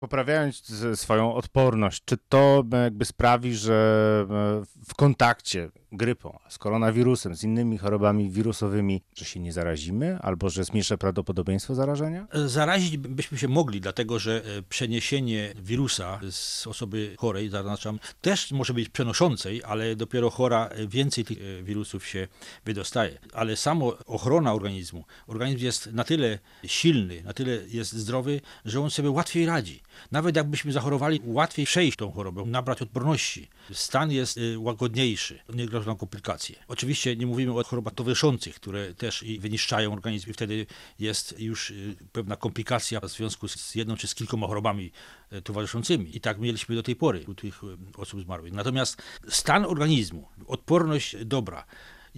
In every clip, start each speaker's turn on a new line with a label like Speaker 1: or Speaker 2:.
Speaker 1: Poprawiając swoją odporność, czy to e, jakby sprawi, że e, w kontakcie grypą, z koronawirusem, z innymi chorobami wirusowymi, że się nie zarazimy, albo że zmniejszy prawdopodobieństwo zarażenia?
Speaker 2: Zarazić byśmy się mogli, dlatego że e, przeniesienie wirusa z osoby chorej, zaznaczam, też może być przenoszącej, ale dopiero chora e, więcej tych e, wirusów się wydostaje. Ale samo ochrona organizmu, organizm jest na tyle silny, na tyle jest zdrowy, że on sobie łatwiej radzi. Nawet jakbyśmy zachorowali, łatwiej przejść tą chorobę, nabrać odporności. Stan jest e, łagodniejszy, nie grożą nam komplikacje. Oczywiście nie mówimy o chorobach towarzyszących, które też i wyniszczają organizm i wtedy jest już y, pewna komplikacja w związku z jedną czy z kilkoma chorobami e, towarzyszącymi. I tak mieliśmy do tej pory u tych osób zmarłych. Natomiast stan organizmu, odporność dobra,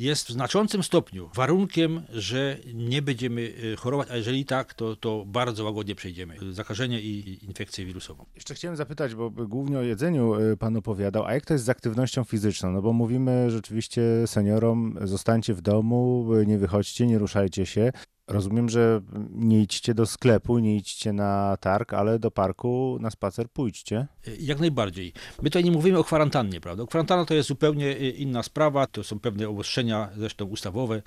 Speaker 2: jest w znaczącym stopniu warunkiem, że nie będziemy e, chorować, a jeżeli tak, to, to bardzo łagodnie przejdziemy zakażenie i infekcję wirusową.
Speaker 1: Jeszcze chciałem zapytać, bo głównie o jedzeniu e, pan opowiadał, a jak to jest z aktywnością fizyczną? No bo mówimy rzeczywiście seniorom, zostańcie w domu, e, nie wychodźcie, nie ruszajcie się. Rozumiem, że nie idźcie do sklepu, nie idźcie na targ, ale do parku na spacer pójdźcie.
Speaker 2: Jak najbardziej. My tutaj nie mówimy o kwarantannie, prawda? Kwarantanna to jest zupełnie y, inna sprawa, to są pewne obostrzenia, zresztą ustawowe.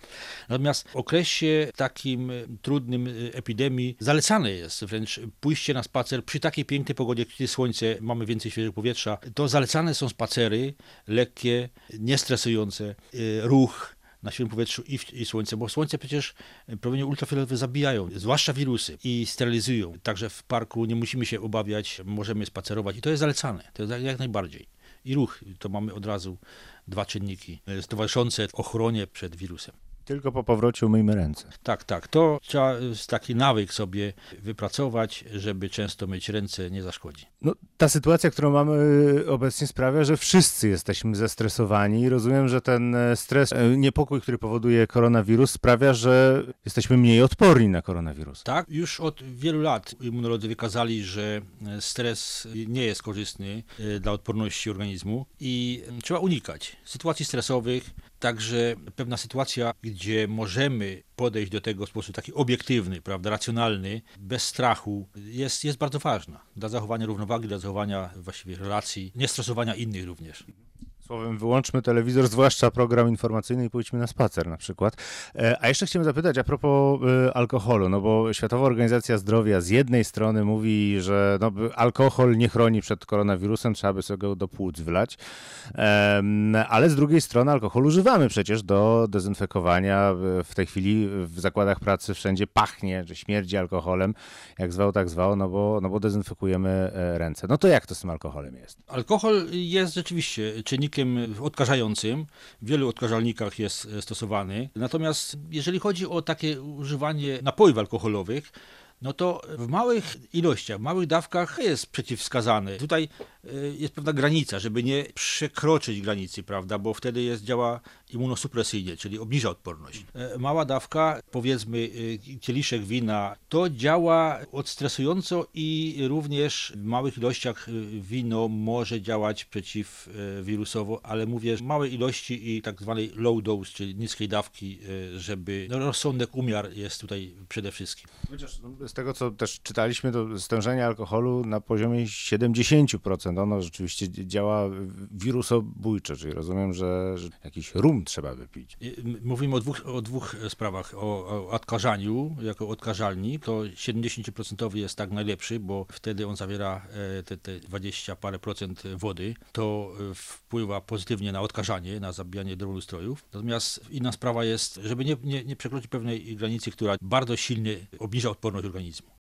Speaker 2: Natomiast w okresie takim y, trudnym y, epidemii zalecane jest wręcz pójście na spacer przy takiej pięknej pogodzie, kiedy słońce, mamy więcej świeżego powietrza. To zalecane są spacery lekkie, niestresujące, ruch na świeżym powietrzu i, w- i słońce, bo słońce przecież promienie ultrafioletowe zabijają, zwłaszcza wirusy i sterylizują. Także w parku nie musimy się obawiać, możemy spacerować i to jest zalecane, to jest jak- jak najbardziej. I ruch, to mamy od razu dwa czynniki e, towarzyszące ochronie przed wirusem.
Speaker 1: Tylko po powrocie umyjmy ręce.
Speaker 2: Tak, tak, to trzeba e, taki nawyk sobie wypracować, żeby często myć ręce, nie zaszkodzi.
Speaker 1: No, ta sytuacja, którą mamy obecnie sprawia, że wszyscy jesteśmy zestresowani i rozumiem, że ten e, stres, e, niepokój, który powoduje koronawirus sprawia, że jesteśmy mniej odporni na koronawirus.
Speaker 2: Tak, już od wielu lat immunolodzy wykazali, że e, stres nie jest korzystny dla odporności organizmu i trzeba unikać sytuacji stresowych. Także pewna sytuacja, gdzie możemy podejść do tego w sposób taki obiektywny, prawda, racjonalny, bez strachu, jest, jest bardzo ważna dla zachowania równowagi, dla zachowania właściwie relacji, niestresowania innych również.
Speaker 1: Słowem, wyłączmy telewizor, zwłaszcza program informacyjny i pójdźmy na spacer na przykład. E, A jeszcze chciałem zapytać a propos e, alkoholu, no bo Światowa Organizacja Zdrowia z jednej strony mówi, że no, alkohol nie chroni przed koronawirusem, trzeba by sobie go do płuc wlać, ale z drugiej strony alkohol używamy przecież do dezynfekowania. W tej chwili w zakładach pracy wszędzie pachnie, że śmierdzi alkoholem, jak zwał, tak zwał, no bo, no bo dezynfekujemy e, ręce. No to jak to z tym alkoholem jest?
Speaker 2: Alkohol jest rzeczywiście czynnikiem odkażającym. W wielu odkażalnikach jest e, stosowany. Natomiast jeżeli chodzi o takie używanie napojów alkoholowych, no to w małych ilościach, w małych dawkach jest przeciwwskazane. Tutaj jest pewna granica, żeby nie przekroczyć granicy, prawda, bo wtedy jest, działa immunosupresyjnie, czyli obniża odporność. E, Mała dawka, powiedzmy e, kieliszek wina, to działa odstresująco i również w małych ilościach e, wino może działać przeciwwirusowo, ale mówię, że małe ilości i tak zwanej low dose, czyli niskiej dawki, żeby no, rozsądek umiar jest tutaj przede wszystkim.
Speaker 1: Chociaż no, z tego, co też czytaliśmy, to stężenie alkoholu na poziomie 70%. Ono rzeczywiście działa wirusobójcze, czyli rozumiem, że, że jakiś rum trzeba wypić.
Speaker 2: Mówimy o dwóch, o dwóch sprawach. O, o odkażaniu jako odkażalnik, to 70% jest tak najlepszy, bo wtedy on zawiera e, te, te 20 parę procent wody. To e, wpływa pozytywnie na odkażanie, na zabijanie drobnoustrojów. Natomiast inna sprawa jest, żeby nie, nie, nie przekroczyć pewnej granicy, która bardzo silnie obniża odporność organizmu.